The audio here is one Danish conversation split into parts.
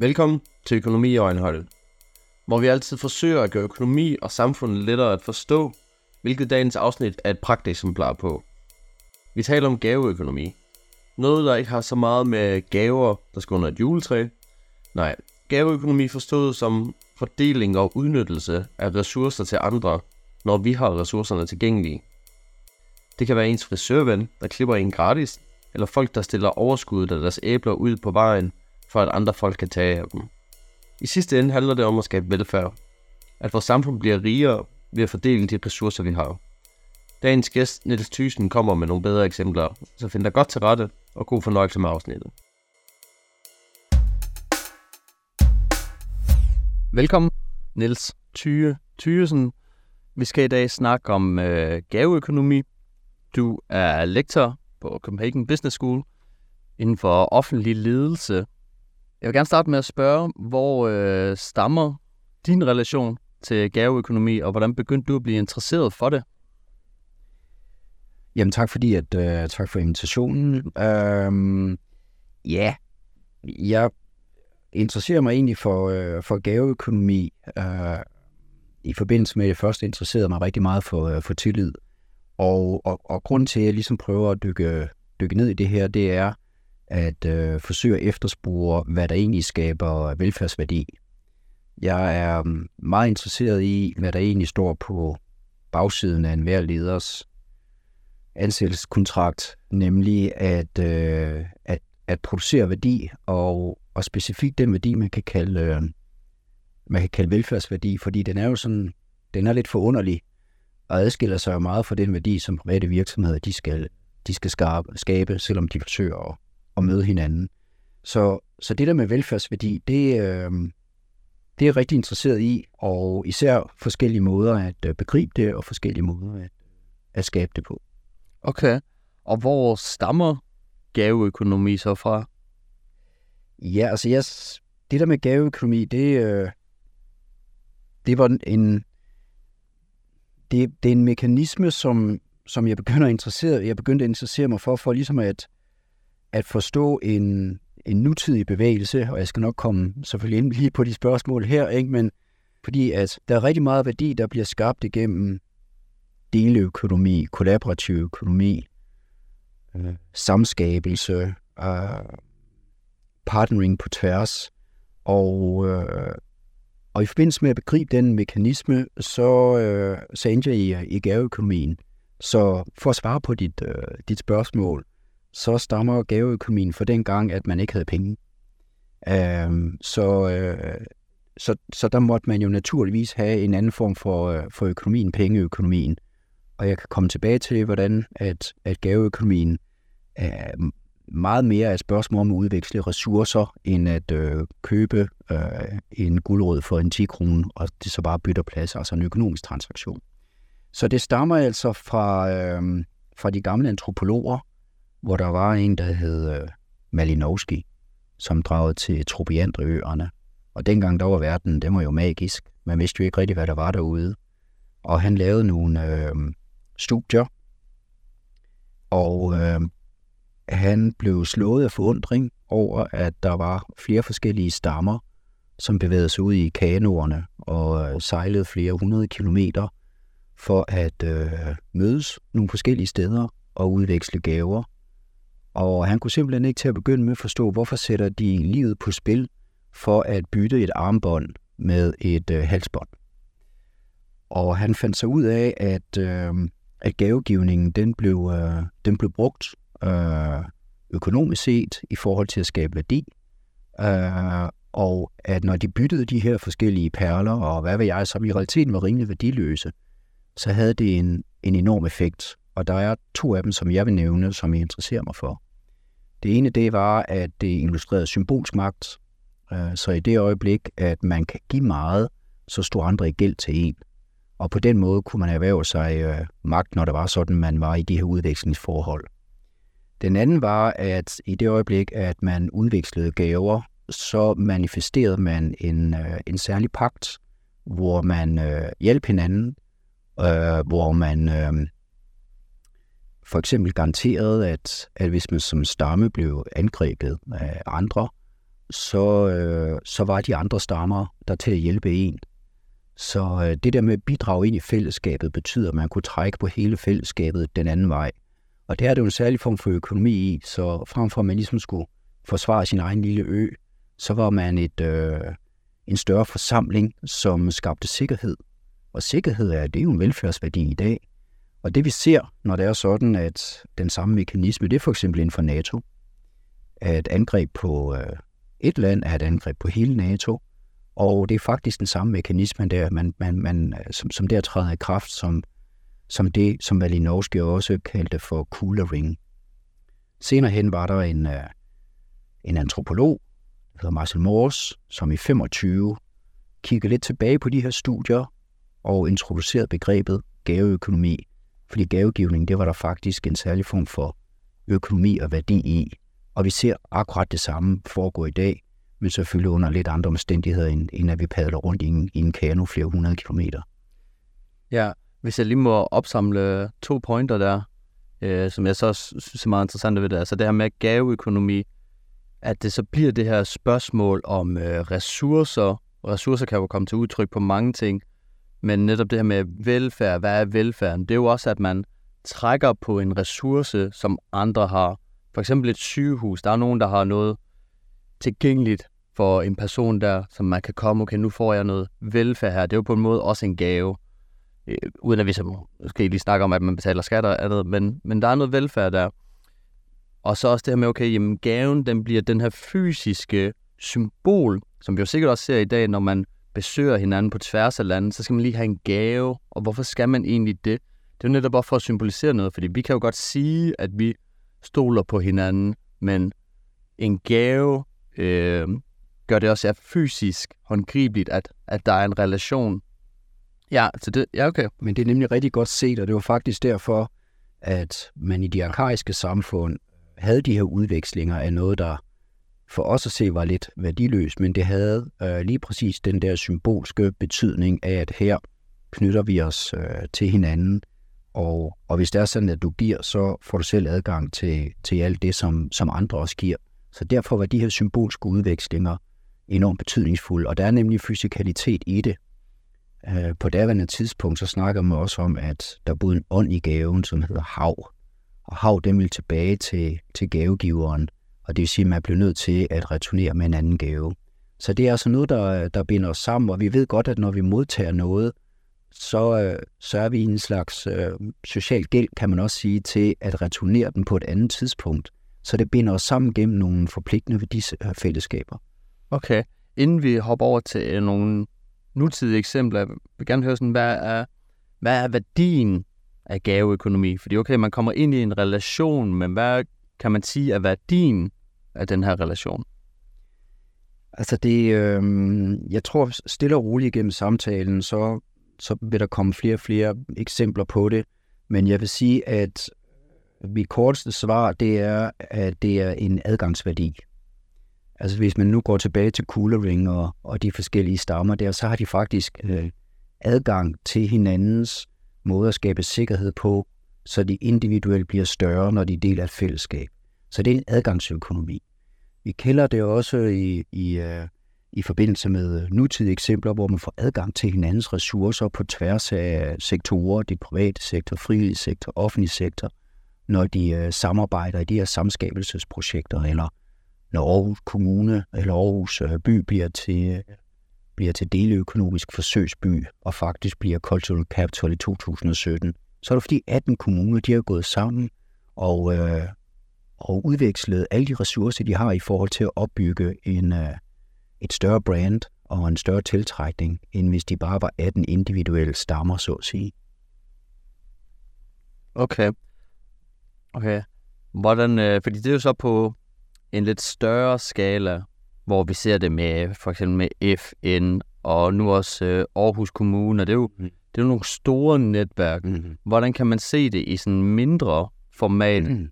Velkommen til Økonomi i Øjenhøjde, hvor vi altid forsøger at gøre økonomi og samfundet lettere at forstå, hvilket dagens afsnit er et pragteksemplar på. Vi taler om gaveøkonomi. Noget, der ikke har så meget med gaver, der skal under et juletræ. Nej, gaveøkonomi forstået som fordeling og udnyttelse af ressourcer til andre, når vi har ressourcerne tilgængelige. Det kan være ens frisørven, der klipper en gratis, eller folk, der stiller overskuddet af deres æbler ud på vejen, for at andre folk kan tage af dem. I sidste ende handler det om at skabe velfærd. At vores samfund bliver rigere ved at fordele de ressourcer, vi har. Dagens gæst, Niels Thyssen, kommer med nogle bedre eksempler, så find dig godt til rette og god fornøjelse med afsnittet. Velkommen, Niels Thyre Thyssen. Vi skal i dag snakke om øh, gaveøkonomi. Du er lektor på Copenhagen Business School inden for offentlig ledelse. Jeg vil gerne starte med at spørge, hvor øh, stammer din relation til gaveøkonomi, og hvordan begyndte du at blive interesseret for det? Jamen tak fordi at øh, tak for invitationen. Øhm, ja, jeg interesserer mig egentlig for, øh, for gaveøkonomi. Øh, I forbindelse med, at jeg først interesserede mig rigtig meget for, øh, for tillid. Og, og, og grund til, at jeg ligesom prøver at dykke, dykke ned i det her, det er at øh, forsøge at efterspore, hvad der egentlig skaber velfærdsværdi. Jeg er mm, meget interesseret i, hvad der egentlig står på bagsiden af enhver leders ansættelseskontrakt, nemlig at, øh, at, at producere værdi, og, og specifikt den værdi, man kan kalde, øh, man kan kalde velfærdsværdi, fordi den er jo sådan, den er lidt forunderlig, og adskiller sig jo meget fra den værdi, som private virksomheder de skal, de skal skabe, skabe, selvom de forsøger at, at møde hinanden. Så, så det der med velfærdsværdi, det, øh, det er jeg rigtig interesseret i, og især forskellige måder at øh, begribe det, og forskellige måder at, at skabe det på. Okay. Og hvor stammer gaveøkonomi så fra? Ja, altså jeg, det der med gaveøkonomi, det, øh, det var en, det, det er en mekanisme, som, som jeg begynder at interessere, jeg begyndte at interessere mig for, for ligesom at, at forstå en, en nutidig bevægelse, og jeg skal nok komme selvfølgelig ind lige på de spørgsmål her, ikke? men fordi at der er rigtig meget værdi, der bliver skabt igennem deleøkonomi, kollaborativ økonomi, øh, samskabelse, øh, partnering på tværs. Og, øh, og i forbindelse med at begribe den mekanisme, så, øh, så endte jeg i, i gaveøkonomien. Så for at svare på dit, øh, dit spørgsmål, så stammer gaveøkonomien for den gang, at man ikke havde penge. Øh, så, øh, så, så der måtte man jo naturligvis have en anden form for, øh, for økonomien, pengeøkonomien. Og jeg kan komme tilbage til, hvordan at, at gaveøkonomien er meget mere et spørgsmål om at udveksle ressourcer, end at øh, købe øh, en guldrød for en 10 kroner, og det så bare bytter plads, altså en økonomisk transaktion. Så det stammer altså fra, øh, fra de gamle antropologer, hvor der var en, der hed øh, Malinowski, som dragede til Tropiandreøerne. Og dengang der var verden, det var jo magisk. Man vidste jo ikke rigtig, hvad der var derude. Og han lavede nogle øh, studier, og øh, han blev slået af forundring over, at der var flere forskellige stammer, som bevægede sig ud i kanoerne og øh, sejlede flere hundrede kilometer for at øh, mødes nogle forskellige steder og udveksle gaver. Og han kunne simpelthen ikke til at begynde med at forstå, hvorfor sætter de livet på spil for at bytte et armbånd med et øh, halsbånd. Og han fandt sig ud af, at, øh, at gavegivningen den blev, øh, den blev brugt øh, økonomisk set i forhold til at skabe værdi. Øh, og at når de byttede de her forskellige perler, og hvad ved jeg, som i realiteten var rimelig værdiløse, så havde det en, en enorm effekt. Og der er to af dem, som jeg vil nævne, som jeg interesserer mig for. Det ene, det var, at det illustrerede symbolsk magt. Øh, så i det øjeblik, at man kan give meget, så stod andre i gæld til en. Og på den måde kunne man erhverve sig øh, magt, når der var sådan, man var i de her udvekslingsforhold. Den anden var, at i det øjeblik, at man udvekslede gaver, så manifesterede man en, øh, en særlig pagt, hvor man øh, hjalp hinanden, øh, hvor man øh, for eksempel garanterede, at, at hvis man som stamme blev angrebet af andre, så, øh, så var de andre stammer der til at hjælpe en. Så øh, det der med at bidrage ind i fællesskabet betyder, at man kunne trække på hele fællesskabet den anden vej. Og det er det jo en særlig form for økonomi i, så frem for at man ligesom skulle forsvare sin egen lille ø, så var man et, øh, en større forsamling, som skabte sikkerhed. Og sikkerhed er, det er jo en velfærdsværdi i dag. Og det vi ser, når det er sådan, at den samme mekanisme, det er for eksempel inden for NATO, at angreb på øh, et land er et angreb på hele NATO, og det er faktisk den samme mekanisme, der, man, man, man, øh, som, som der træder i kraft, som, som det, som Malinowski også kaldte for coolering. Senere hen var der en, øh, en antropolog, der hedder Marcel Morse, som i 25 kiggede lidt tilbage på de her studier og introducerede begrebet gaveøkonomi. Fordi gavegivning, det var der faktisk en særlig form for økonomi og værdi i. Og vi ser akkurat det samme foregå i dag, men selvfølgelig under lidt andre omstændigheder, end, end at vi padler rundt i en, i en kano flere hundrede kilometer. Ja, hvis jeg lige må opsamle to pointer der, øh, som jeg så synes er meget interessant ved det, altså det her med gaveøkonomi, at det så bliver det her spørgsmål om øh, ressourcer, og ressourcer kan jo komme til udtryk på mange ting, men netop det her med velfærd, hvad er velfærden? Det er jo også, at man trækker på en ressource, som andre har. For eksempel et sygehus. Der er nogen, der har noget tilgængeligt for en person der, som man kan komme, okay, nu får jeg noget velfærd her. Det er jo på en måde også en gave. Øh, uden at vi så måske lige snakker om, at man betaler skatter og andet, men, men der er noget velfærd der. Og så også det her med, okay, jamen gaven, den bliver den her fysiske symbol, som vi jo sikkert også ser i dag, når man besøger hinanden på tværs af landet, så skal man lige have en gave. Og hvorfor skal man egentlig det? Det er jo netop bare for at symbolisere noget, fordi vi kan jo godt sige, at vi stoler på hinanden, men en gave øh, gør det også ja, fysisk håndgribeligt, at, at der er en relation. Ja, så det, ja, okay. Men det er nemlig rigtig godt set, og det var faktisk derfor, at man i de arkaiske samfund havde de her udvekslinger af noget, der for os at se var lidt værdiløs, men det havde øh, lige præcis den der symbolske betydning af, at her knytter vi os øh, til hinanden, og, og hvis det er sådan, at du giver, så får du selv adgang til, til alt det, som, som andre også giver. Så derfor var de her symbolske udvekslinger enormt betydningsfulde, og der er nemlig fysikalitet i det. Øh, på daværende tidspunkt, så snakker man også om, at der boede en ånd i gaven, som hedder hav. Og hav, den vil tilbage til, til gavegiveren, og det vil sige, at man bliver nødt til at returnere med en anden gave. Så det er altså noget, der, der binder os sammen, og vi ved godt, at når vi modtager noget, så, øh, så er vi i en slags øh, social gæld, kan man også sige, til at returnere den på et andet tidspunkt. Så det binder os sammen gennem nogle forpligtende værdifællesskaber. Okay. Inden vi hopper over til øh, nogle nutidige eksempler, jeg vil gerne høre sådan, hvad er, hvad er værdien af gaveøkonomi? Fordi okay, man kommer ind i en relation, men hvad kan man sige er værdien af den her relation? Altså det, øh, jeg tror stille og roligt gennem samtalen, så, så vil der komme flere og flere eksempler på det. Men jeg vil sige, at mit korteste svar, det er, at det er en adgangsværdi. Altså hvis man nu går tilbage til coolering og, og de forskellige stammer der, så har de faktisk øh, adgang til hinandens måde at skabe sikkerhed på, så de individuelt bliver større, når de deler et fællesskab. Så det er en adgangsøkonomi. Vi kender det også i, i, øh, i forbindelse med øh, nutidige eksempler, hvor man får adgang til hinandens ressourcer på tværs af sektorer, det private sektor, frivillig sektor, offentlig sektor, når de øh, samarbejder i de her samskabelsesprojekter, eller når Aarhus Kommune eller Aarhus by bliver til, bliver til deleøkonomisk forsøgsby, og faktisk bliver Cultural Capital i 2017, så er det fordi 18 kommuner, de har gået sammen og, øh, og udvekslet alle de ressourcer, de har i forhold til at opbygge en, øh, et større brand og en større tiltrækning, end hvis de bare var 18 individuelle stammer, så at sige. Okay. Okay. Hvordan, øh, fordi det er jo så på en lidt større skala, hvor vi ser det med for eksempel med FN og nu også øh, Aarhus Kommune, og det er jo, mm. det er jo nogle store netværk. Mm. Hvordan kan man se det i sådan mindre format? Mm.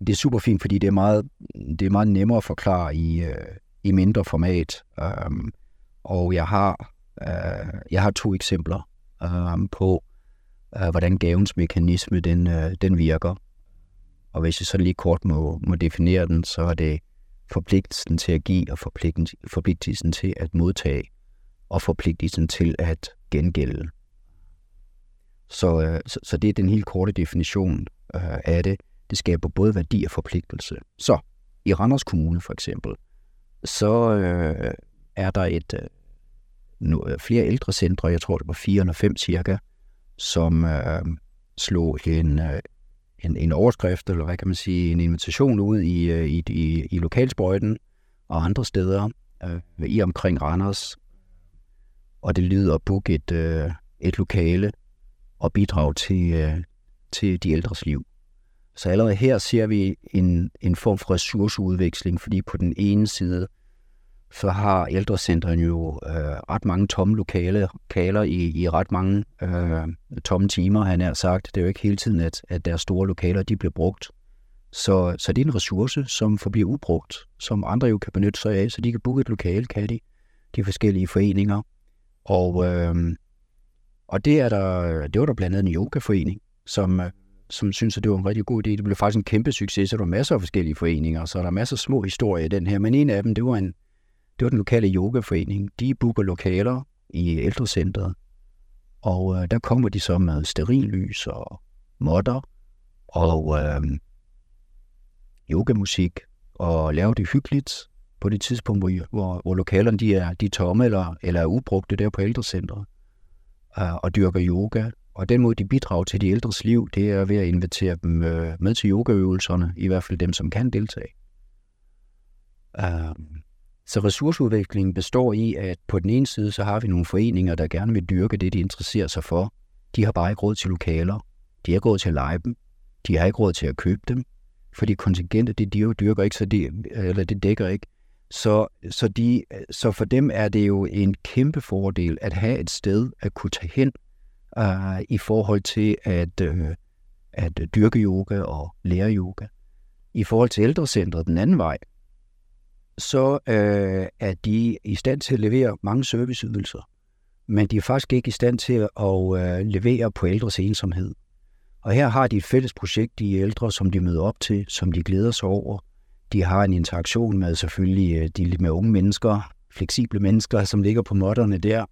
Det er super fint, fordi det er meget, det er meget nemmere at forklare i, øh, i mindre format. Um, og jeg har, øh, jeg har to eksempler øh, på, øh, hvordan gavens mekanisme den, øh, den virker. Og hvis jeg så lige kort må, må definere den, så er det forpligtelsen til at give og forpligtelsen til at modtage og forpligtelsen til at gengælde. Så, øh, så, så det er den helt korte definition øh, af det. Det skaber både værdi og forpligtelse. Så i Randers Kommune for eksempel, så øh, er der et øh, nu, øh, flere ældrecentre, jeg tror det var 4 eller 5 cirka, som øh, slog en, øh, en, en overskrift, eller hvad kan man sige, en invitation ud i, øh, i, i, i lokalsprøjten og andre steder øh, i omkring Randers. Og det lyder at booke et, øh, et lokale og bidrage til, øh, til de ældres liv. Så allerede her ser vi en, en form for ressourceudveksling, fordi på den ene side, så har ældrecentrene jo øh, ret mange tomme lokale kaler i, i ret mange øh, tomme timer, han har sagt. Det er jo ikke hele tiden, at, at deres store lokaler de bliver brugt. Så, så det er en ressource, som forbliver ubrugt, som andre jo kan benytte sig af, så de kan booke et lokale, kan de, de forskellige foreninger. Og, øh, og det, er der, det var der blandt andet en yogaforening, som, øh, som synes, at det var en rigtig god idé. Det blev faktisk en kæmpe succes, så der var masser af forskellige foreninger, så der er masser af små historier i den her. Men en af dem, det var, en, det var den lokale yogaforening. De booker lokaler i ældrecentret, og øh, der kommer de så med sterillys og modder og øh, yogamusik og laver det hyggeligt på det tidspunkt, hvor, hvor, hvor lokalerne de er, de er tomme eller, eller er ubrugte der på ældrecentret øh, og dyrker yoga. Og den måde, de bidrager til de ældres liv, det er ved at invitere dem øh, med til yogaøvelserne, i hvert fald dem, som kan deltage. Øhm, så ressourceudviklingen består i, at på den ene side, så har vi nogle foreninger, der gerne vil dyrke det, de interesserer sig for. De har bare ikke råd til lokaler. De har ikke råd til at lege dem. De har ikke råd til at købe dem. Fordi kontingentet, det de jo dyrker ikke, så det, eller det dækker ikke. Så, så, de, så for dem er det jo en kæmpe fordel at have et sted at kunne tage hen øh, i forhold til at, øh, at dyrke yoga og lære yoga. I forhold til ældrecentret den anden vej, så øh, er de i stand til at levere mange serviceydelser, men de er faktisk ikke i stand til at øh, levere på ældres ensomhed. Og her har de et fælles projekt, de ældre, som de møder op til, som de glæder sig over, de har en interaktion med selvfølgelig øh, de med unge mennesker, fleksible mennesker, som ligger på modderne der.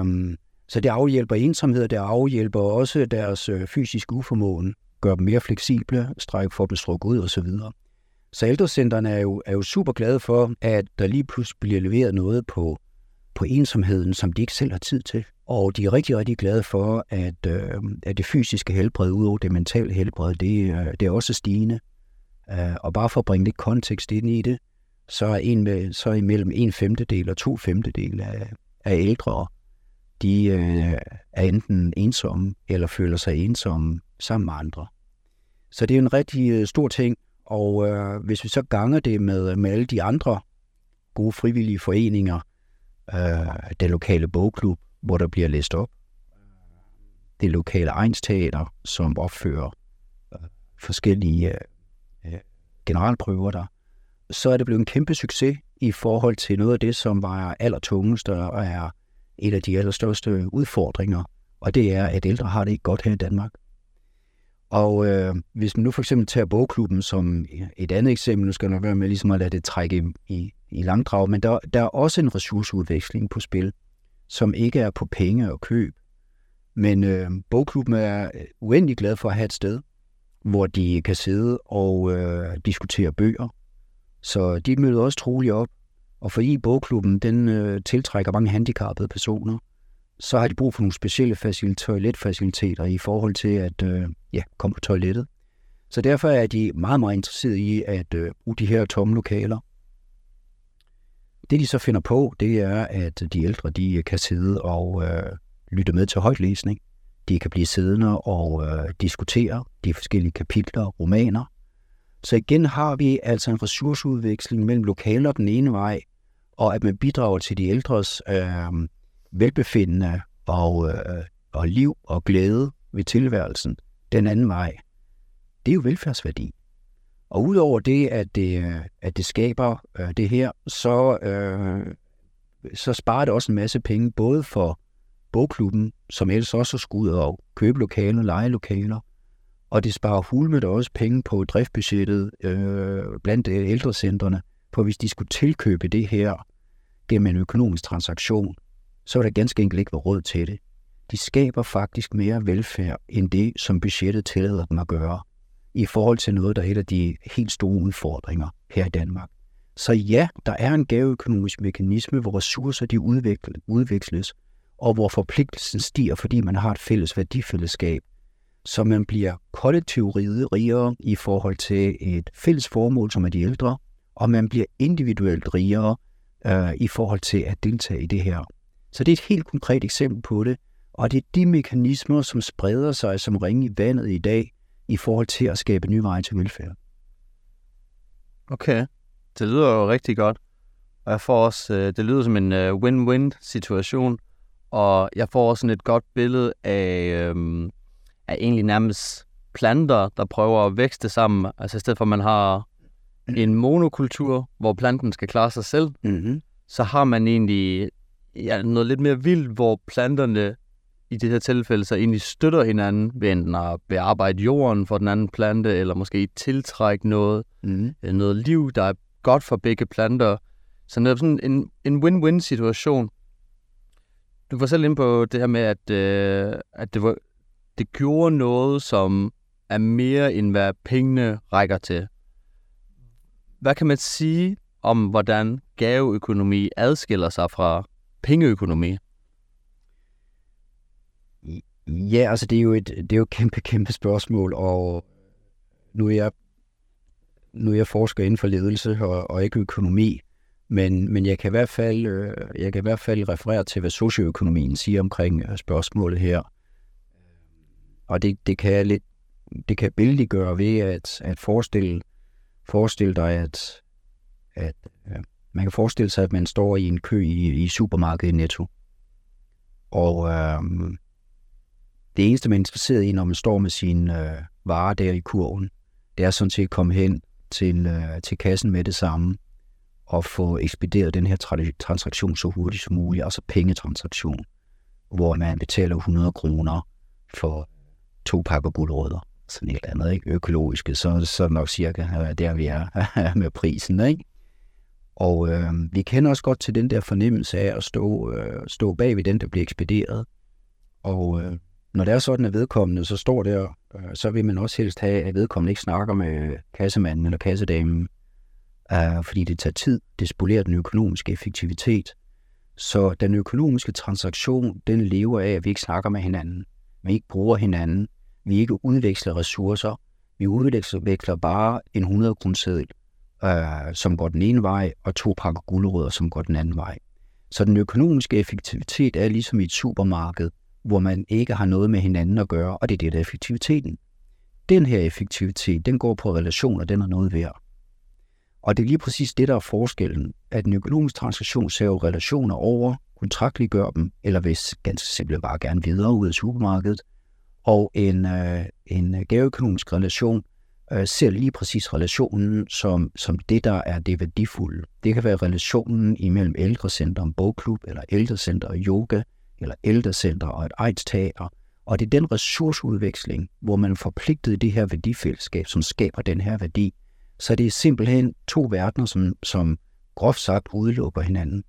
Um, så det afhjælper ensomhed, det afhjælper også deres øh, fysiske uformåen, gør dem mere fleksible, strækker for dem strukket ud osv. Så, så ældrecentrene er jo, er jo super glade for, at der lige pludselig bliver leveret noget på, på ensomheden, som de ikke selv har tid til. Og de er rigtig, rigtig glade for, at, øh, at det fysiske helbred ud over det mentale helbred, det, øh, det er også stigende. Uh, og bare for at bringe lidt kontekst ind i det, så er, en med, så er imellem en femtedel og to femtedel af, af ældre, de øh, er enten ensomme eller føler sig ensomme sammen med andre. Så det er en rigtig øh, stor ting, og øh, hvis vi så ganger det med, øh, med alle de andre gode frivillige foreninger, øh, den lokale bogklub, hvor der bliver læst op, det lokale egensteater, som opfører øh, forskellige generalprøver der, så er det blevet en kæmpe succes i forhold til noget af det, som var allertungest og er en af de allerstørste udfordringer, og det er, at ældre har det ikke godt her i Danmark. Og øh, hvis man nu for eksempel tager bogklubben som et andet eksempel, nu skal jeg nok være med ligesom at lade det trække i, i, i langdrag, men der, der er også en ressourceudveksling på spil, som ikke er på penge og køb. Men øh, bogklubben er øh, uendelig glad for at have et sted, hvor de kan sidde og øh, diskutere bøger. Så de møder også troligt op. Og fordi bogklubben den øh, tiltrækker mange handicappede personer, så har de brug for nogle specielle facil- toiletfaciliteter i forhold til at øh, ja, komme på toilettet. Så derfor er de meget, meget interesserede i at øh, bruge de her tomme lokaler. Det de så finder på, det er, at de ældre de øh, kan sidde og øh, lytte med til højtlæsning. De kan blive siddende og øh, diskutere de forskellige kapitler, romaner. Så igen har vi altså en ressourceudveksling mellem lokaler den ene vej, og at man bidrager til de ældres øh, velbefindende og, øh, og liv og glæde ved tilværelsen den anden vej. Det er jo velfærdsværdi. Og udover det, at det, øh, at det skaber øh, det her, så, øh, så sparer det også en masse penge, både for bogklubben, som ellers også skulle ud og købe lokaler, lege lokaler, og det sparer hulmet også penge på driftbudgettet øh, blandt ældrecentrene, for hvis de skulle tilkøbe det her gennem en økonomisk transaktion, så var der ganske enkelt ikke råd til det. De skaber faktisk mere velfærd end det, som budgettet tillader dem at gøre, i forhold til noget, der er et af de helt store udfordringer her i Danmark. Så ja, der er en gaveøkonomisk mekanisme, hvor ressourcer de udveksles, og hvor forpligtelsen stiger, fordi man har et fælles værdifællesskab, så man bliver kollektivt rigere i forhold til et fælles formål, som er de ældre, og man bliver individuelt rigere øh, i forhold til at deltage i det her. Så det er et helt konkret eksempel på det, og det er de mekanismer, som spreder sig som ringe i vandet i dag, i forhold til at skabe nye veje til velfærd. Okay, det lyder jo rigtig godt. Og jeg får også, øh, det lyder som en øh, win-win situation, og jeg får også et godt billede af, øh, af egentlig nærmest planter, der prøver at vækste sammen. Altså i stedet for, at man har en monokultur, hvor planten skal klare sig selv, mm-hmm. så har man egentlig ja, noget lidt mere vildt, hvor planterne i det her tilfælde så egentlig støtter hinanden ved enten at bearbejde jorden for den anden plante, eller måske tiltrække noget, mm. noget liv, der er godt for begge planter. Så det er sådan en, en win-win situation. Du var selv inde på det her med, at, øh, at det, var, det gjorde noget, som er mere end hvad pengene rækker til. Hvad kan man sige om, hvordan gaveøkonomi adskiller sig fra pengeøkonomi? Ja, altså det er jo et, det er jo et kæmpe, kæmpe spørgsmål, og nu er jeg, nu er jeg forsker inden for ledelse og, og ikke økonomi, men, men jeg, kan i hvert fald, øh, jeg kan i hvert fald referere til, hvad socioøkonomien siger omkring øh, spørgsmålet her. Og det, det kan jeg lidt, det kan billedliggøre ved at, at forestille, forestille dig, at, at ja, man kan forestille sig, at man står i en kø i, i supermarkedet i Netto. Og øhm, det eneste, man er interesseret i, når man står med sine øh, varer der i kurven, det er sådan set at komme hen til, øh, til kassen med det samme og få ekspederet den her transaktion så hurtigt som muligt, altså pengetransaktion, hvor man betaler 100 kroner for to pakker guldrødder, sådan et eller andet, ikke? økologiske, så, så nok cirka øh, der vi er med prisen. Ikke? Og øh, vi kender også godt til den der fornemmelse af at stå, øh, stå bag ved den, der bliver ekspederet. Og øh, når det er sådan, at vedkommende så står der, øh, så vil man også helst have, at vedkommende ikke snakker med kassemanden eller kassedamen, øh, fordi det tager tid, det spolerer den økonomiske effektivitet. Så den økonomiske transaktion, den lever af, at vi ikke snakker med hinanden, vi ikke bruger hinanden, vi ikke udveksler ressourcer, vi udveksler bare en 100 kroner øh, som går den ene vej, og to pakker gulerødder, som går den anden vej. Så den økonomiske effektivitet er ligesom i et supermarked, hvor man ikke har noget med hinanden at gøre, og det er det, der er effektiviteten. Den her effektivitet, den går på relationer, den er noget værd. Og det er lige præcis det, der er forskellen, at en økonomisk transaktion ser jo relationer over, kontraktliggør dem, eller hvis ganske simpelt bare gerne videre ud af supermarkedet, og en, øh, en gaveøkonomisk relation øh, ser lige præcis relationen som, som det, der er det værdifulde. Det kan være relationen imellem ældrecenter og bogklub, eller ældrecenter og yoga, eller ældrecenter og et AIDS-teater. Og det er den ressourceudveksling, hvor man er forpligtet i det her værdifællesskab, som skaber den her værdi. Så det er simpelthen to verdener, som, som groft sagt udelukker hinanden.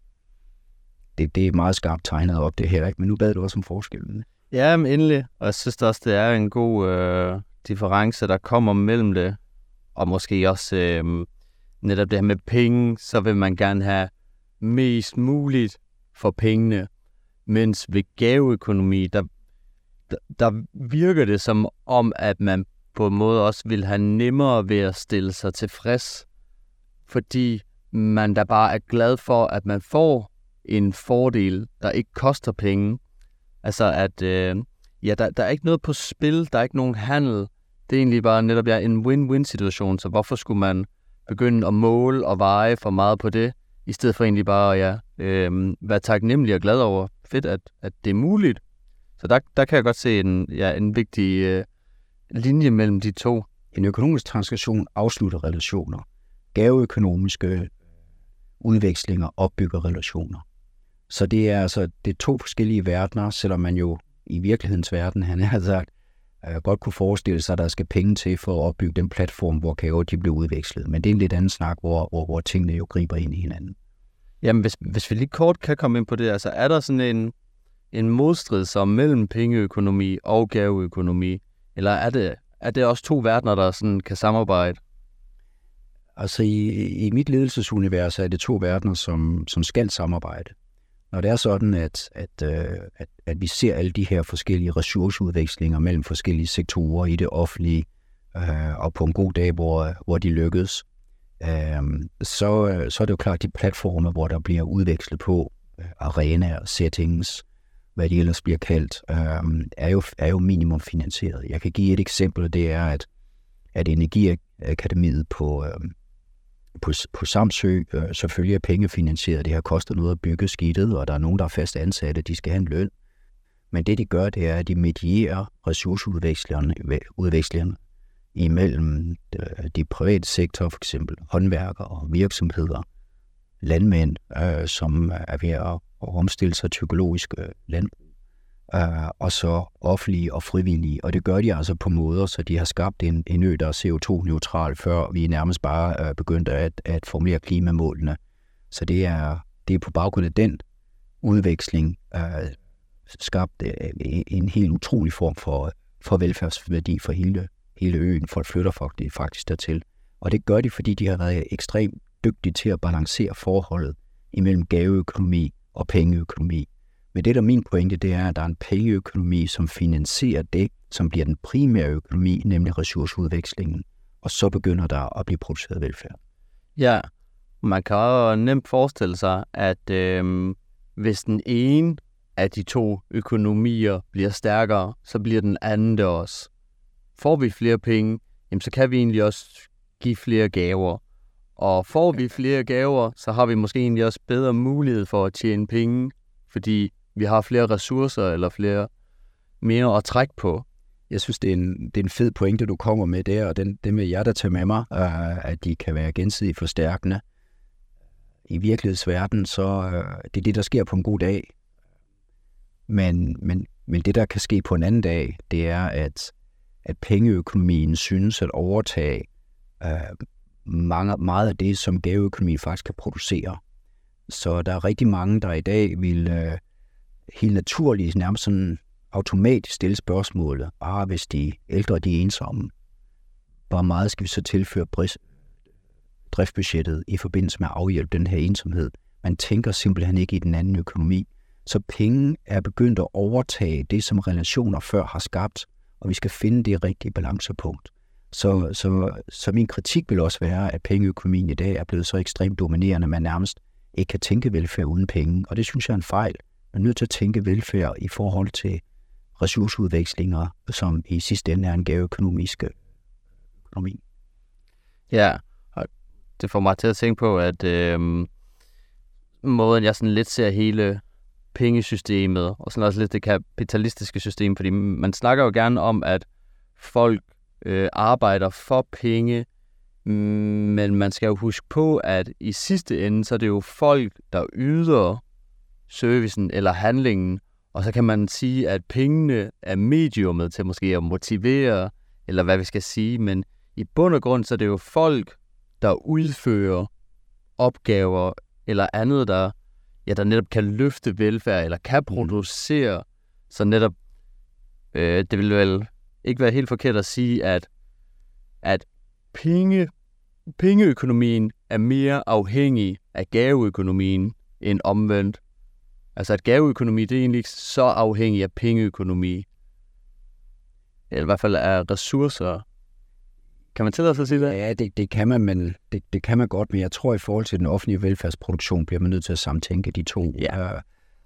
Det, det er meget skarpt tegnet op, det her, ikke? men nu bad du også om forskellen. Ja, men endelig. Og jeg synes også, det er en god øh, difference, der kommer mellem det. Og måske også øh, netop det her med penge, så vil man gerne have mest muligt for pengene. Mens ved gaveøkonomi, der, der, der virker det som om, at man på en måde også vil have nemmere ved at stille sig tilfreds, fordi man da bare er glad for, at man får en fordel, der ikke koster penge. Altså at, øh, ja, der, der er ikke noget på spil, der er ikke nogen handel. Det er egentlig bare netop ja, en win-win situation, så hvorfor skulle man begynde at måle og veje for meget på det, i stedet for egentlig bare ja, øh, være taknemmelig og glad over, fedt, at, at det er muligt. Så der, der kan jeg godt se en, ja, en vigtig øh, linje mellem de to. En økonomisk transaktion afslutter relationer. Gaveøkonomiske udvekslinger opbygger relationer. Så det er altså det er to forskellige verdener, selvom man jo i virkelighedens verden, han har sagt, øh, godt kunne forestille sig, at der skal penge til for at opbygge den platform, hvor gaver de bliver udvekslet. Men det er en lidt anden snak, hvor, hvor, hvor tingene jo griber ind i hinanden. Jamen, hvis, hvis vi lige kort kan komme ind på det, altså er der sådan en, en modstrid som mellem pengeøkonomi og gaveøkonomi, eller er det, er det også to verdener, der sådan kan samarbejde? Altså i, i mit ledelsesunivers er det to verdener, som, som skal samarbejde. Når det er sådan, at, at, øh, at, at vi ser alle de her forskellige ressourceudvekslinger mellem forskellige sektorer i det offentlige, øh, og på en god dag, hvor, hvor de lykkes, øh, så, så er det jo klart, de platforme, hvor der bliver udvekslet på, øh, arenaer, settings, hvad de ellers bliver kaldt, øh, er, jo, er jo minimum finansieret. Jeg kan give et eksempel, det er, at, at Energiakademiet på, øh, på, på Samsø øh, selvfølgelig er pengefinansieret. Det har kostet noget at bygge skidtet, og der er nogen, der er fast ansatte, de skal have en løn. Men det, de gør, det er, at de medierer ressourceudvekslerne udvekslerne imellem øh, de private sektor, for eksempel håndværkere og virksomheder, landmænd, øh, som er ved at omstille sig til økologisk øh, landbrug, øh, og så offentlige og frivillige. Og det gør de altså på måder, så de har skabt en, en ø, der er CO2-neutral, før vi nærmest bare øh, begyndte at, at formulere klimamålene. Så det er, det er på baggrund af den udveksling øh, skabt øh, en helt utrolig form for, for velfærdsværdi for hele, hele øen. Folk flytter faktisk, faktisk dertil. Og det gør de, fordi de har været ekstremt dygtige til at balancere forholdet imellem gaveøkonomi og pengeøkonomi. Men det, der er min pointe, det er, at der er en pengeøkonomi, som finansierer det, som bliver den primære økonomi, nemlig ressourceudvekslingen. Og så begynder der at blive produceret velfærd. Ja, man kan jo nemt forestille sig, at øh, hvis den ene af de to økonomier bliver stærkere, så bliver den anden det også. Får vi flere penge, jamen, så kan vi egentlig også give flere gaver. Og får vi flere gaver, så har vi måske egentlig også bedre mulighed for at tjene penge, fordi vi har flere ressourcer eller flere mere at trække på. Jeg synes, det er en, det er en fed pointe, du kommer med der, og den, det med jer, der tager med mig, øh, at de kan være gensidigt forstærkende. I virkelighedsverdenen, så øh, det er det, der sker på en god dag. Men, men, men det, der kan ske på en anden dag, det er, at, at pengeøkonomien synes at overtage øh, mange, meget af det, som gaveøkonomien faktisk kan producere. Så der er rigtig mange, der i dag vil Øh, helt naturligt, nærmest sådan automatisk stille spørgsmålet, ah, hvis de ældre de er ensomme, hvor meget skal vi så tilføre driftbudgettet i forbindelse med at afhjælpe den her ensomhed? Man tænker simpelthen ikke i den anden økonomi. Så penge er begyndt at overtage det, som relationer før har skabt, og vi skal finde det rigtige balancepunkt. Så, så, så min kritik vil også være, at pengeøkonomien i dag er blevet så ekstremt dominerende, at man nærmest ikke kan tænke velfærd uden penge, og det synes jeg er en fejl. Man er nødt til at tænke velfærd i forhold til ressourceudvekslinger, som i sidste ende er en gaveøkonomisk øh, økonomi. Ja, og det får mig til at tænke på, at øh, måden jeg sådan lidt ser hele pengesystemet, og sådan også lidt det kapitalistiske system, fordi man snakker jo gerne om, at folk øh, arbejder for penge, men man skal jo huske på, at i sidste ende, så er det jo folk, der yder servicen eller handlingen, og så kan man sige, at pengene er mediumet til måske at motivere, eller hvad vi skal sige, men i bund og grund, så er det jo folk, der udfører opgaver eller andet, der, ja, der netop kan løfte velfærd, eller kan mm. producere, så netop, øh, det vil vel ikke være helt forkert at sige, at, at penge, pengeøkonomien er mere afhængig af gaveøkonomien end omvendt. Altså at gaveøkonomi, det er egentlig ikke så afhængig af pengeøkonomi. Eller i hvert fald af ressourcer. Kan man tillade sig at sige det? Ja, det, det, kan man, men det, det kan man godt, men jeg tror, i forhold til den offentlige velfærdsproduktion, bliver man nødt til at samtænke de to. Ja. Øh,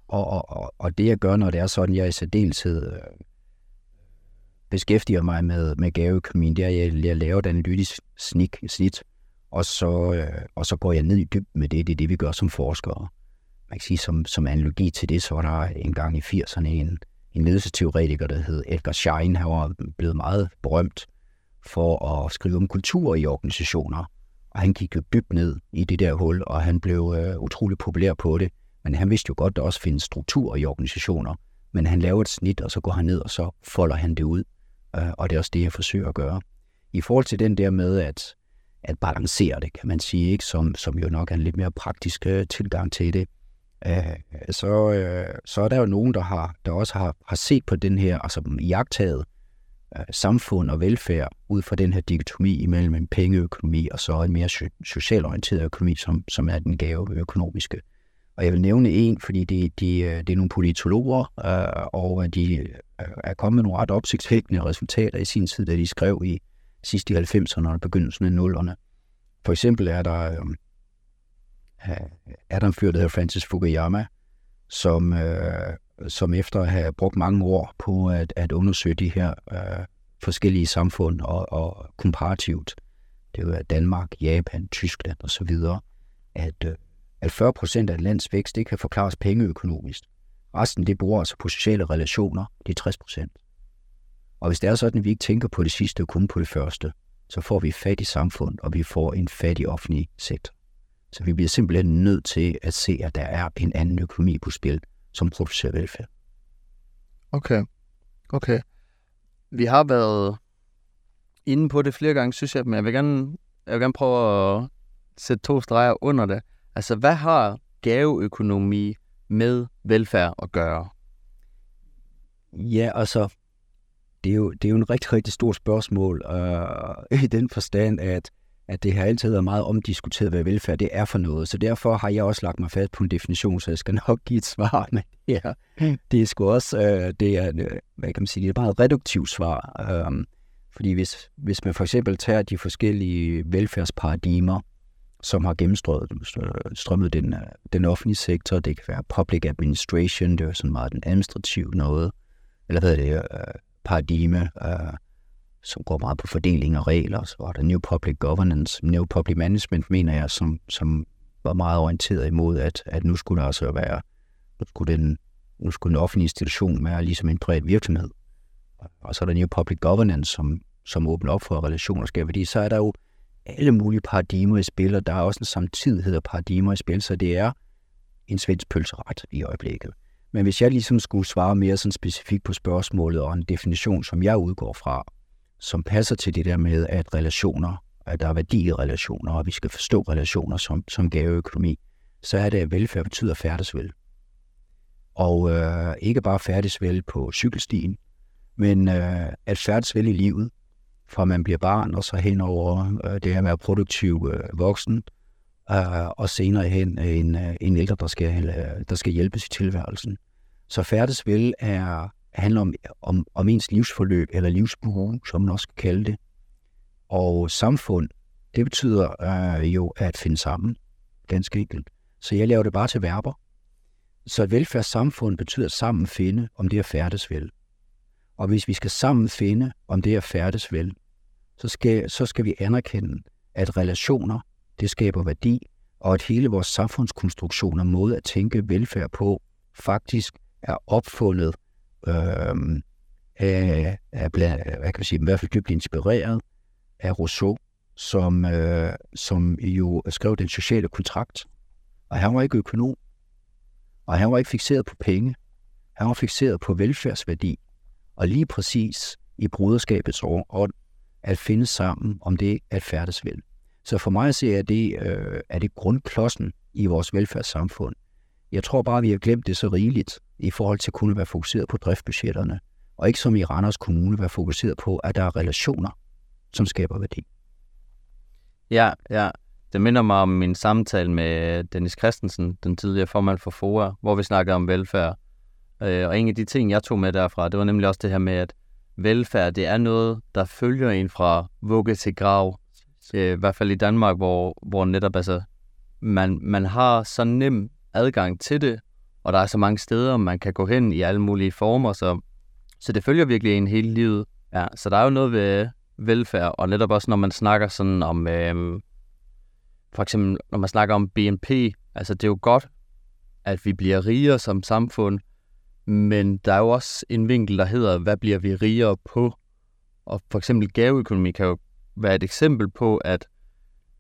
og, og, og, og det jeg gør, når det er sådan, jeg i særdeleshed øh, beskæftiger mig med, med gaveøkonomien, det er, at jeg, jeg laver et analytisk snik, snit, og så, øh, og så går jeg ned i dybden med det. Det er det, vi gør som forskere man kan sige, som, som analogi til det, så var der engang i 80'erne en, en ledelsesteoretiker, der hed Edgar Schein. Han var blevet meget berømt for at skrive om kultur i organisationer. Og han gik jo dybt ned i det der hul, og han blev øh, utrolig populær på det. Men han vidste jo godt, at der også findes struktur i organisationer. Men han laver et snit, og så går han ned, og så folder han det ud. øh, og det er også det, jeg forsøger at gøre. I forhold til den der med at, at balancere det, kan man sige, ikke, som, som jo nok er en lidt mere praktisk øh, tilgang til det, øh, så, øh, så er der jo nogen, der, har, der også har, har set på den her, altså jagttaget øh, samfund og velfærd ud fra den her dikotomi imellem en pengeøkonomi og så en mere socialorienteret økonomi, som, som er den gaveøkonomiske. Og jeg vil nævne en, fordi det, de, øh, det er nogle politologer, øh, og de øh, er kommet med nogle ret opsigtsvækkende resultater i sin tid, da de skrev i sidst i 90'erne og begyndelsen af 0'erne. For eksempel er der, øh, er der en fyr, der hedder Francis Fukuyama, som, øh, som efter at have brugt mange år på at, at undersøge de her øh, forskellige samfund og, og komparativt, det er Danmark, Japan, Tyskland osv., at, øh, at 40 procent af et lands vækst, ikke kan forklares pengeøkonomisk. Resten, det bruger altså på sociale relationer, det er 60 procent. Og hvis det er sådan, at vi ikke tænker på det sidste og kun på det første, så får vi et fattigt samfund, og vi får en fattig offentlig sektor. Så vi bliver simpelthen nødt til at se, at der er en anden økonomi på spil, som producerer velfærd. Okay. Okay. Vi har været inde på det flere gange, synes jeg, men jeg vil gerne, jeg vil gerne prøve at sætte to streger under det. Altså, hvad har gaveøkonomi med velfærd at gøre? Ja, altså, det er jo, det er jo en rigtig, rigtig stort spørgsmål, øh, i den forstand, at, at det har altid været meget omdiskuteret, hvad velfærd det er for noget. Så derfor har jeg også lagt mig fast på en definition, så jeg skal nok give et svar. Men ja, det er sgu også, øh, det er, øh, hvad kan man sige, det er et meget reduktivt svar. Øh, fordi hvis, hvis man for eksempel tager de forskellige velfærdsparadigmer, som har gennemstrømmet strømmet den, øh, den offentlige sektor, det kan være public administration, det er sådan meget den administrative noget, eller hvad er det, øh, paradigme, øh, som går meget på fordeling og regler. Så var der New Public Governance, New Public Management, mener jeg, som, som var meget orienteret imod, at, at nu skulle der altså være, nu skulle den, nu skulle den offentlige institution være ligesom en privat virksomhed. Og så er der New Public Governance, som, som åbner op for relationer skaber fordi så er der jo alle mulige paradigmer i spil, og der er også en samtidighed af paradigmer i spil, så det er en svensk pølseret i øjeblikket. Men hvis jeg ligesom skulle svare mere sådan specifikt på spørgsmålet og en definition, som jeg udgår fra, som passer til det der med, at relationer, at der er værdi i relationer, og vi skal forstå relationer som, som gaveøkonomi, så er det, at velfærd betyder færdes Og øh, ikke bare færdes på cykelstien, men øh, at færdes i livet, fra man bliver barn og så hen over øh, det at produktiv øh, voksen, øh, og senere hen øh, en, øh, en ældre, der skal, øh, der skal hjælpes i tilværelsen. Så færdes vel er, handler om, om, om ens livsforløb, eller livsbue, som man også kan kalde det. Og samfund, det betyder øh, jo at finde sammen, ganske enkelt. Så jeg laver det bare til verber. Så et velfærdssamfund betyder sammen finde, om det er færdes vel. Og hvis vi skal sammen finde, om det er færdes vel, så skal, så skal vi anerkende, at relationer, det skaber værdi, og at hele vores samfundskonstruktion og måde at tænke velfærd på, faktisk er opfundet øh, af, af blandt, hvad kan man sige, i hvert fald dybt inspireret af Rousseau, som, øh, som jo skrev den sociale kontrakt. Og han var ikke økonom, og han var ikke fixeret på penge. Han var fixeret på velfærdsværdi. Og lige præcis i bruderskabets ånd, at finde sammen om det at færdes vel. Så for mig ser jeg, det, øh, er det grundklodsen i vores velfærdssamfund. Jeg tror bare, vi har glemt det så rigeligt i forhold til at kunne være fokuseret på driftbudgetterne, og ikke som i Randers Kommune være fokuseret på, at der er relationer, som skaber værdi. Ja, ja. Det minder mig om min samtale med Dennis Christensen, den tidligere formand for FOA, hvor vi snakkede om velfærd. Øh, og en af de ting, jeg tog med derfra, det var nemlig også det her med, at velfærd, det er noget, der følger en fra vugge til grav. Øh, I hvert fald i Danmark, hvor, hvor netop altså, man, man har så nem adgang til det, og der er så mange steder, man kan gå hen i alle mulige former, så, så det følger virkelig en hele livet. Ja, så der er jo noget ved øh, velfærd, og netop også når man snakker sådan om, øh, for eksempel når man snakker om BNP, altså det er jo godt, at vi bliver rigere som samfund, men der er jo også en vinkel, der hedder, hvad bliver vi rigere på? Og for eksempel gaveøkonomi kan jo være et eksempel på, at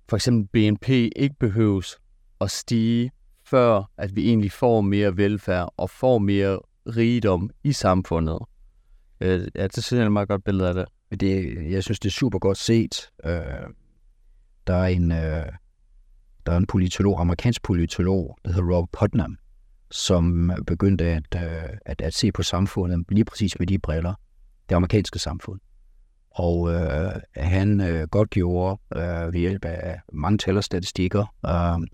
for eksempel BNP ikke behøves at stige, før at vi egentlig får mere velfærd og får mere rigdom i samfundet. Øh, ja, det synes jeg er et meget godt billede af det. det. Jeg synes, det er super godt set. Øh, der er en, øh, der er en politolog, amerikansk politolog, der hedder Rob Putnam, som begyndte at, øh, at, at se på samfundet lige præcis med de briller, det amerikanske samfund. Og øh, han øh, godt gjorde øh, ved hjælp af mange tal og statistikker, øh,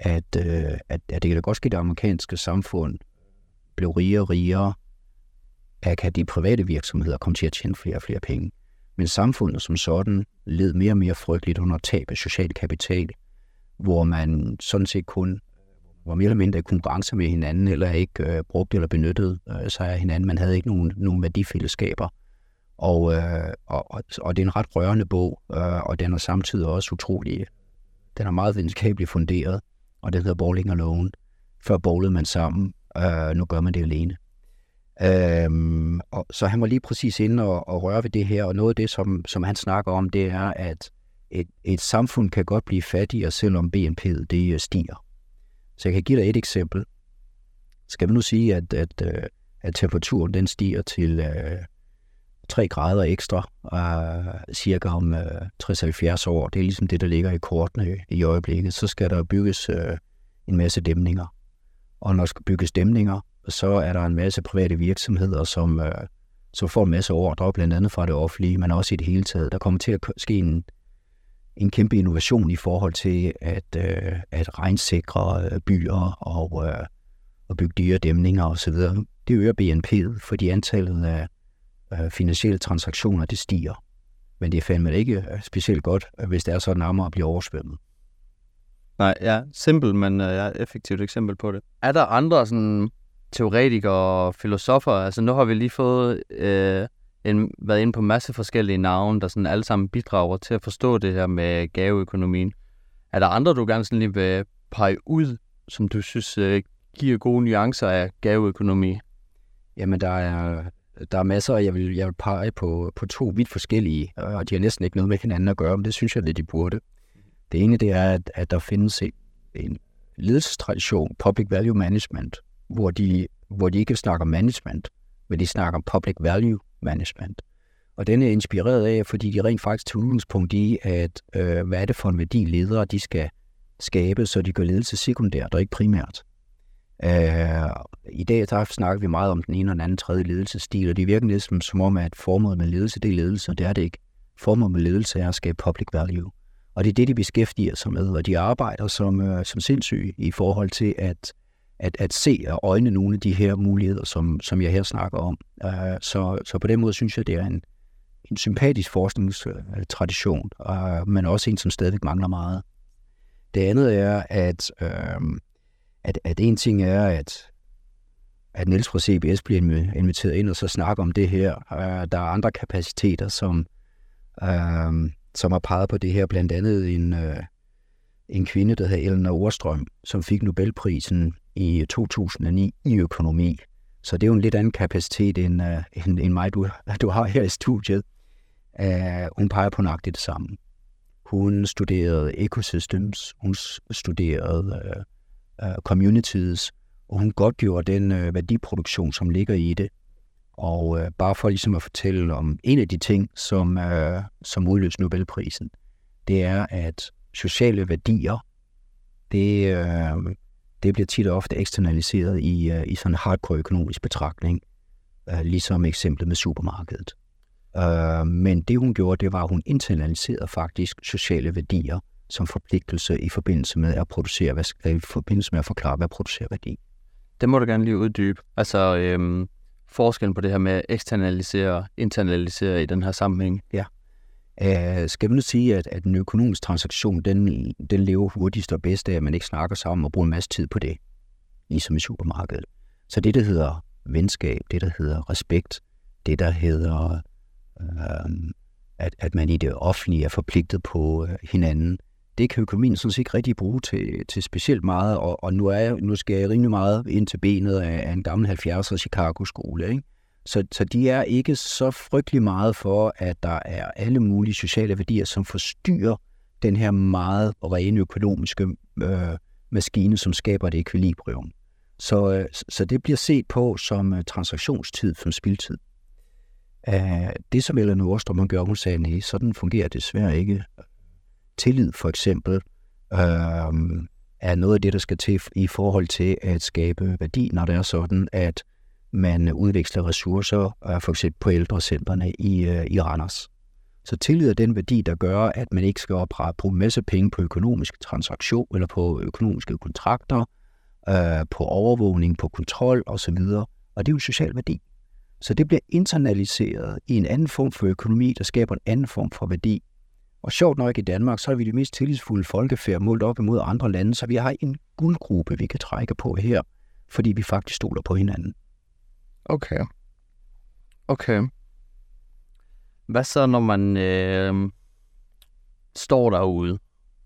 at, øh, at, at det kan da godt ske, at det amerikanske samfund blev rigere og rigere af at de private virksomheder kom til at tjene flere og flere penge. Men samfundet som sådan led mere og mere frygteligt under tab af social kapital, hvor man sådan set kun var mere eller mindre i konkurrence med hinanden, eller ikke øh, brugte eller benyttede øh, sig af hinanden. Man havde ikke nogen, nogen værdifællesskaber. Og, øh, og, og det er en ret rørende bog, øh, og den er samtidig også utrolig, den er meget videnskabeligt funderet, og det hedder Bowling Alone. Før bowlede man sammen, øh, nu gør man det alene. Øhm, og, så han var lige præcis inde og, og røre ved det her, og noget af det, som, som han snakker om, det er, at et, et samfund kan godt blive fattigere, selvom BNP'et det øh, stiger. Så jeg kan give dig et eksempel. Skal vi nu sige, at, at, øh, at temperaturen den stiger til øh, 3 grader ekstra, uh, cirka om øh, uh, 60-70 år. Det er ligesom det, der ligger i kortene i øjeblikket. Så skal der bygges uh, en masse dæmninger. Og når der skal bygges dæmninger, så er der en masse private virksomheder, som, uh, som får en masse ordre, blandt andet fra det offentlige, men også i det hele taget. Der kommer til at ske en, en kæmpe innovation i forhold til at, uh, at regnsikre byer og, uh, og bygge dyre dæmninger osv. Det øger BNP'et, fordi antallet af øh, finansielle transaktioner det stiger. Men det er fandme ikke øh, specielt godt, hvis det er så nærmere at blive oversvømmet. Nej, ja, simpelt, men uh, ja, effektivt eksempel på det. Er der andre sådan teoretikere og filosofer? Altså nu har vi lige fået øh, en, været inde på masse forskellige navne, der sådan alle sammen bidrager til at forstå det her med gaveøkonomien. Er der andre, du gerne sådan lige vil pege ud, som du synes øh, giver gode nuancer af gaveøkonomi? Jamen, der er, der er masser, jeg vil, jeg vil pege på, på to vidt forskellige, øh, og de har næsten ikke noget med hinanden at gøre, men det synes jeg lidt, de burde. Det ene, det er, at, at der findes en, en ledelsestradition, public value management, hvor de, hvor de ikke snakker management, men de snakker public value management. Og den er inspireret af, fordi de rent faktisk tager udgangspunkt i, at øh, hvad er det for en værdi ledere, de skal skabe, så de gør ledelse sekundært og ikke primært. Øh, I dag der snakker vi meget om den ene og den anden tredje ledelsesstil, og det virker lidt som, som om, at formålet med ledelse, det er ledelse, og det er det ikke. Formålet med ledelse er at skabe public value. Og det er det, de beskæftiger sig med, og de arbejder som, øh, som sindssyge i forhold til at at, at se og øjne nogle af de her muligheder, som, som jeg her snakker om. Uh, så, så på den måde synes jeg, det er en, en sympatisk forskningstradition, uh, men også en, som stadigvæk mangler meget. Det andet er, at, øh, at, at en ting er, at, at Niels fra CBS bliver inviteret ind og så snakker om det her. Uh, der er andre kapaciteter, som, uh, som har peget på det her, blandt andet en, uh, en kvinde, der hedder Elena Orstrøm, som fik Nobelprisen i 2009 i økonomi. Så det er jo en lidt anden kapacitet end, uh, end, end mig, du, du har her i studiet. Uh, hun peger på nøjagtigt det samme. Hun studerede ecosystems, hun studerede uh, uh, communities, og hun godtgjorde den uh, værdiproduktion, som ligger i det. Og uh, bare for ligesom at fortælle om en af de ting, som, uh, som udløste Nobelprisen, det er, at sociale værdier, det, uh, det bliver tit og ofte eksternaliseret i, uh, i sådan en hardcore økonomisk betragtning, uh, ligesom eksemplet med supermarkedet. Uh, men det hun gjorde, det var, at hun internaliserede faktisk sociale værdier som forpligtelse i forbindelse med at producere, hvad, i forbindelse med at forklare, hvad producerer værdi. Det må du gerne lige uddybe. Altså øhm, forskellen på det her med at eksternalisere og internalisere i den her sammenhæng. Ja. Uh, skal vi nu sige, at, at en økonomisk transaktion, den, den lever hurtigst og bedst af, at man ikke snakker sammen og bruger en masse tid på det, ligesom i supermarkedet. Så det, der hedder venskab, det, der hedder respekt, det, der hedder, uh, at, at man i det offentlige er forpligtet på uh, hinanden, det kan økonomien sådan set ikke rigtig bruge til, til specielt meget, og, og nu, er jeg, nu skal jeg rimelig meget ind til benet af, af en gammel 70'er Chicago-skole, ikke? Så, så de er ikke så frygtelig meget for, at der er alle mulige sociale værdier, som forstyrrer den her meget rene økonomiske øh, maskine, som skaber et ekvilibrium. Så, øh, så det bliver set på som øh, transaktionstid, som spildtid. Æh, det, som Ellen Nordstrøm gør, hun sagde, nej, sådan fungerer det desværre ikke. Tillid for eksempel øh, er noget af det, der skal til i forhold til at skabe værdi, når det er sådan, at man udveksler ressourcer, øh, for eksempel på ældrecentrene i, øh, i Randers. Så tillid er den værdi, der gør, at man ikke skal oprette, bruge en masse penge på økonomiske transaktioner eller på økonomiske kontrakter, øh, på overvågning, på kontrol osv. Og det er jo en social værdi. Så det bliver internaliseret i en anden form for økonomi, der skaber en anden form for værdi. Og sjovt nok i Danmark, så er vi det mest tillidsfulde folkefærd målt op imod andre lande, så vi har en guldgruppe, vi kan trække på her, fordi vi faktisk stoler på hinanden. Okay. Okay. Hvad så, når man øh, står derude,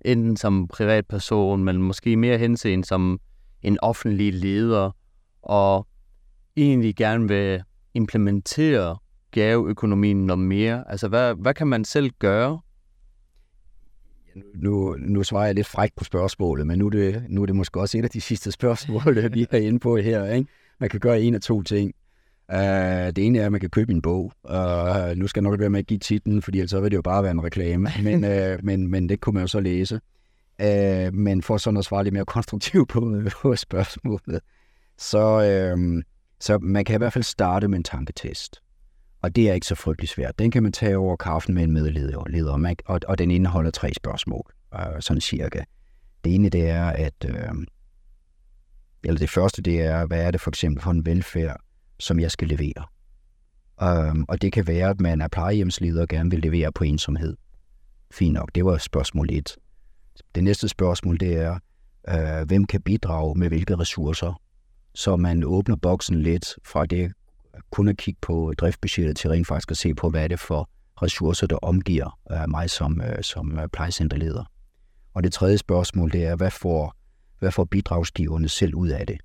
enten som privatperson, men måske mere henseende som en offentlig leder, og egentlig gerne vil implementere gaveøkonomien noget mere? Altså, hvad, hvad kan man selv gøre? Nu, nu svarer jeg lidt frækt på spørgsmålet, men nu er, det, nu er det måske også et af de sidste spørgsmål, vi er inde på her. Ikke? Man kan gøre en af to ting. Uh, det ene er, at man kan købe en bog. Uh, nu skal jeg nok være med at give titlen, fordi ellers så vil det jo bare være en reklame. Men, uh, men, men det kunne man jo så læse. Uh, men for sådan at svare lidt mere konstruktivt på, på spørgsmålet, så, uh, så man kan i hvert fald starte med en tanketest. Og det er ikke så frygtelig svært. Den kan man tage over kaffen med en medleder, og, og, og den indeholder tre spørgsmål, øh, sådan cirka. Det ene det er, at... øh, eller det første det er, hvad er det for eksempel for en velfærd, som jeg skal levere. Øh, og det kan være, at man er plejehjemsleder og gerne vil levere på ensomhed. Fint nok, det var spørgsmål 1. Det næste spørgsmål, det er, øh, hvem kan bidrage med hvilke ressourcer? Så man åbner boksen lidt fra det kun at kigge på driftbudgettet til rent faktisk at se på, hvad er det for ressourcer, der omgiver øh, mig som, øh, som øh, plejecenterleder. Og det tredje spørgsmål, det er, hvad får, hvad får bidragsgiverne selv ud af det?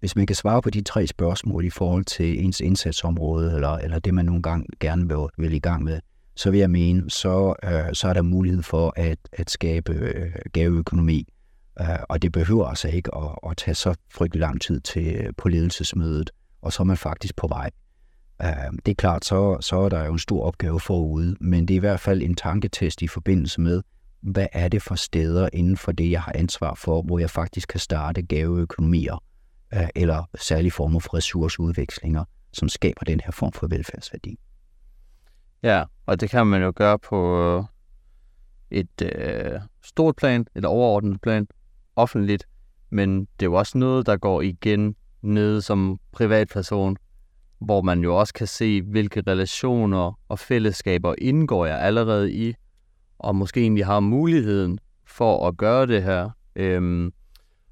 Hvis man kan svare på de tre spørgsmål i forhold til ens indsatsområde, eller, eller det man nogle gange gerne vil, vil i gang med, så vil jeg mene, så, øh, så er der mulighed for at, at skabe øh, gaveøkonomi. Øh, og det behøver altså ikke at, at tage så frygtelig lang tid til på ledelsesmødet, og så er man faktisk på vej. Øhm, det er klart, så, så er der jo en stor opgave forude, men det er i hvert fald en tanketest i forbindelse med, hvad er det for steder inden for det, jeg har ansvar for, hvor jeg faktisk kan starte gaveøkonomier øh, eller særlige former for ressourceudvekslinger, som skaber den her form for velfærdsværdi. Ja, og det kan man jo gøre på øh, et øh, stort plan, et overordnet plan, offentligt, men det er jo også noget, der går igen nede som privatperson, hvor man jo også kan se, hvilke relationer og fællesskaber indgår jeg allerede i, og måske egentlig har muligheden for at gøre det her. Øhm,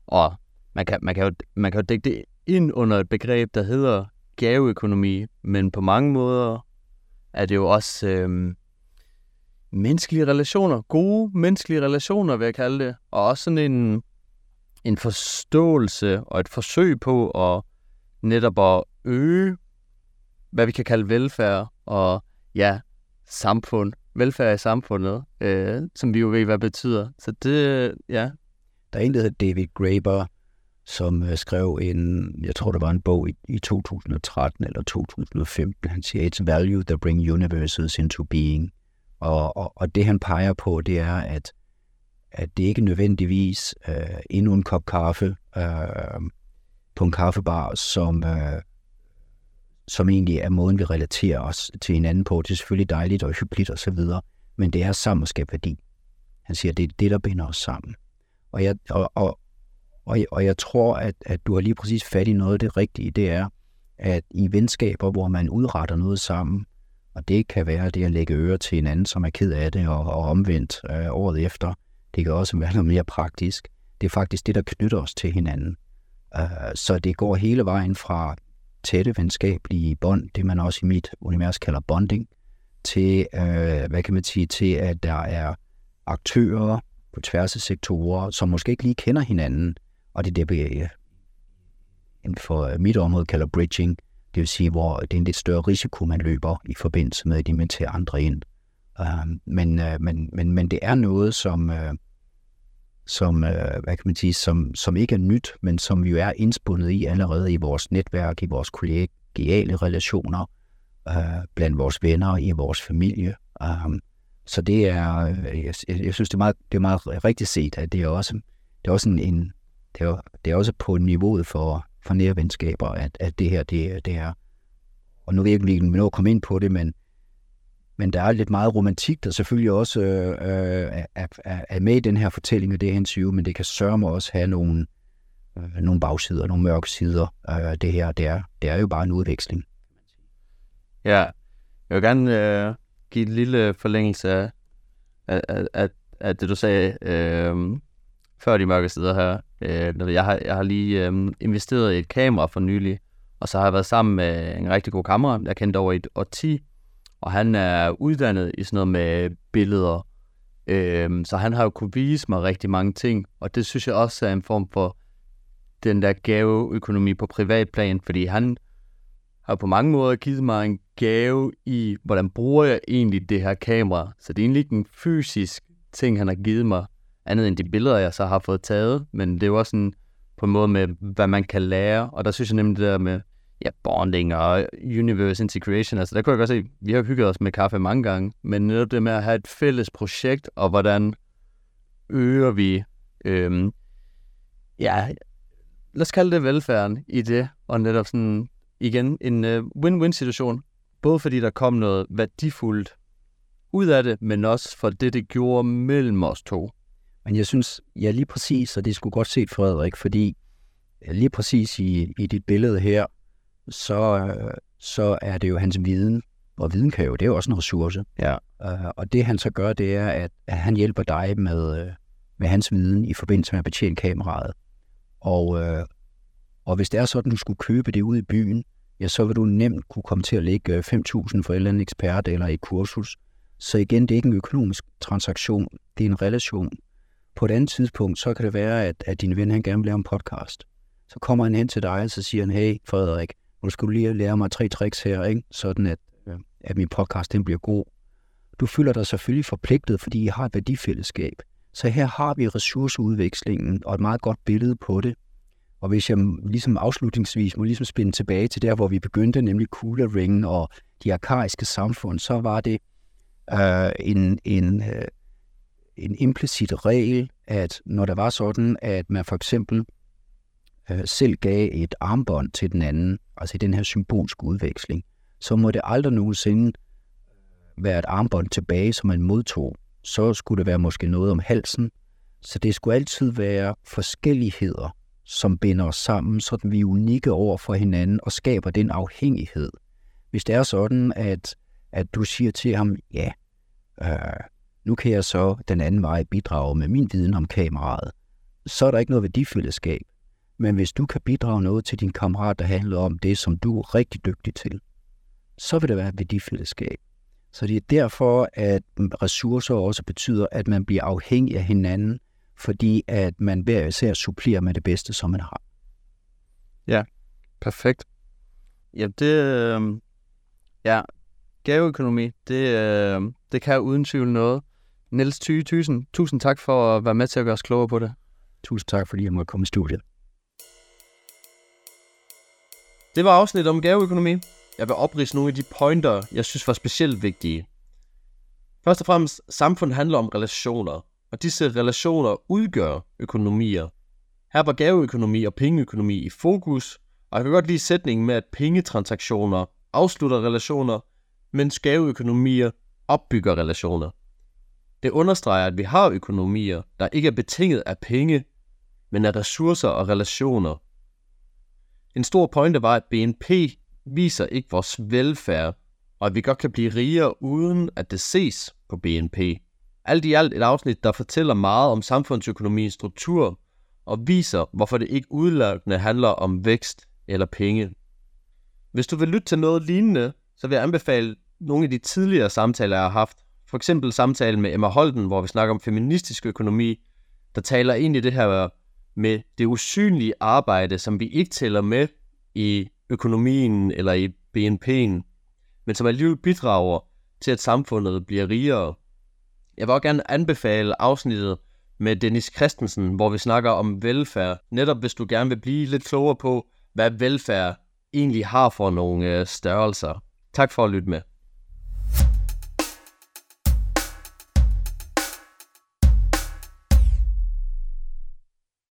og man kan, man, kan jo, man kan jo dække det ind under et begreb, der hedder gaveøkonomi, men på mange måder er det jo også øhm, menneskelige relationer, gode menneskelige relationer, vil jeg kalde det, og også sådan en, en forståelse og et forsøg på at netop at øge, hvad vi kan kalde velfærd og ja, samfund, velfærd i samfundet, øh, som vi jo ved, hvad betyder. Så det, øh, ja. Der er en, der hedder David Graeber, som øh, skrev en, jeg tror, der var en bog i, i 2013 eller 2015. Han siger, it's value that bring universes into being. Og, og, og det han peger på, det er, at, at det ikke nødvendigvis øh, endnu en kop kaffe øh, på en kaffebar, som, øh, som egentlig er måden, vi relaterer os til hinanden på. Det er selvfølgelig dejligt og hyggeligt osv., men det er sammen at skabe værdi. Han siger, det er det, der binder os sammen. Og, jeg, og, og, og, og jeg tror, at, at du har lige præcis fat i noget af det rigtige, det er, at i venskaber, hvor man udretter noget sammen, og det kan være det at lægge øre til en anden, som er ked af det, og, og omvendt øh, året efter, det kan også være noget mere praktisk. Det er faktisk det, der knytter os til hinanden. Øh, så det går hele vejen fra tætte venskabelige bånd, det man også i mit univers kalder bonding, til, uh, hvad kan man sige, til at der er aktører på tværs af sektorer, som måske ikke lige kender hinanden, og det er det, vi øh, inden for mit område kalder bridging, det vil sige, hvor det er en lidt større risiko, man løber i forbindelse med at invitere andre ind. Men, men, men, men det er noget, som, som, øh, hvad kan man sige, som, som ikke er nyt, men som vi jo er indspundet i allerede i vores netværk, i vores kollegiale relationer. øh, blandt vores venner, i vores familie. Um, så det er, øh, jeg, jeg synes, det er meget, det er meget rigtigt set, at det er også, det er også en, en det er, det er også på niveauet for, for nære venskaber, at, at det her, det, det er, og nu ved jeg ikke, om vi nå at komme ind på det, men, men der er lidt meget romantik, der selvfølgelig også øh, øh, er, er, er med i den her fortælling og det her interview, men det kan sørge mig også have nogle, øh, nogle bagsider, nogle mørke sider. Øh, det her, det er, det er jo bare en udveksling. Ja, jeg vil gerne øh, give en lille forlængelse af, af, af, af det, du sagde øh, før de mørke sider her. Øh, jeg, har, jeg har lige øh, investeret i et kamera for nylig, og så har jeg været sammen med en rigtig god kamera, jeg kendte over i et årti, og han er uddannet i sådan noget med billeder. Øhm, så han har jo kunne vise mig rigtig mange ting, og det synes jeg også er en form for den der gaveøkonomi på privatplan, fordi han har på mange måder givet mig en gave i, hvordan bruger jeg egentlig det her kamera. Så det er egentlig ikke en fysisk ting, han har givet mig, andet end de billeder, jeg så har fået taget, men det er jo også sådan på en måde med, hvad man kan lære, og der synes jeg nemlig det der med, ja, bonding og universe integration, altså der kunne jeg godt se, vi har hygget os med kaffe mange gange, men netop det med at have et fælles projekt, og hvordan øger vi, øhm, ja, lad os kalde det velfærden i det, og netop sådan, igen, en øh, win-win situation, både fordi der kom noget værdifuldt ud af det, men også for det, det gjorde mellem os to. Men jeg synes, ja lige præcis, og det skulle godt set Frederik, fordi lige præcis i, i dit billede her, så, så er det jo hans viden, og viden kan jo, det er jo også en ressource. Ja. Uh, og det han så gør, det er, at, han hjælper dig med, med hans viden i forbindelse med at betjene kameraet. Og, uh, og hvis det er sådan, at du skulle købe det ud i byen, ja, så vil du nemt kunne komme til at lægge 5.000 for en eller anden ekspert eller et kursus. Så igen, det er ikke en økonomisk transaktion, det er en relation. På et andet tidspunkt, så kan det være, at, at din ven han gerne vil lave en podcast. Så kommer han hen til dig, og så siger han, hey Frederik, skal du lige lære mig tre tricks her, ikke? sådan at, at min podcast den bliver god. Du føler dig selvfølgelig forpligtet, fordi I har et værdifællesskab. Så her har vi ressourceudvekslingen og et meget godt billede på det. Og hvis jeg ligesom afslutningsvis må ligesom spænde tilbage til der, hvor vi begyndte, nemlig ringen og de arkaiske samfund, så var det øh, en, en, øh, en implicit regel, at når der var sådan, at man for eksempel øh, selv gav et armbånd til den anden, altså i den her symbolske udveksling, så må det aldrig nogensinde øh, være et armbånd tilbage, som man modtog. Så skulle det være måske noget om halsen. Så det skulle altid være forskelligheder, som binder os sammen, så vi er unikke over for hinanden og skaber den afhængighed. Hvis det er sådan, at, at du siger til ham, ja, øh, nu kan jeg så den anden vej bidrage med min viden om kameraet, så er der ikke noget værdifællesskab. Men hvis du kan bidrage noget til din kammerat, der handler om det, som du er rigtig dygtig til, så vil det være et værdifællesskab. Så det er derfor, at ressourcer også betyder, at man bliver afhængig af hinanden, fordi at man hver især supplerer med det bedste, som man har. Ja, perfekt. Ja, det, øh, ja, gaveøkonomi, det, øh, det kan uden tvivl noget. Niels Thyge Thysen, tusind tak for at være med til at gøre os klogere på det. Tusind tak, fordi jeg måtte komme i studiet. Det var afsnit om gaveøkonomi. Jeg vil oprise nogle af de pointer, jeg synes var specielt vigtige. Først og fremmest, samfund handler om relationer, og disse relationer udgør økonomier. Her var gaveøkonomi og pengeøkonomi i fokus, og jeg kan godt lide sætningen med, at pengetransaktioner afslutter relationer, mens gaveøkonomier opbygger relationer. Det understreger, at vi har økonomier, der ikke er betinget af penge, men af ressourcer og relationer. En stor pointe var, at BNP viser ikke vores velfærd, og at vi godt kan blive rigere, uden at det ses på BNP. Alt i alt et afsnit, der fortæller meget om samfundsøkonomiens struktur, og viser, hvorfor det ikke udelukkende handler om vækst eller penge. Hvis du vil lytte til noget lignende, så vil jeg anbefale nogle af de tidligere samtaler, jeg har haft. For eksempel samtalen med Emma Holden, hvor vi snakker om feministisk økonomi, der taler ind i det her med det usynlige arbejde, som vi ikke tæller med i økonomien eller i BNP'en, men som alligevel bidrager til, at samfundet bliver rigere. Jeg vil også gerne anbefale afsnittet med Dennis Christensen, hvor vi snakker om velfærd. Netop hvis du gerne vil blive lidt klogere på, hvad velfærd egentlig har for nogle øh, størrelser. Tak for at lytte med.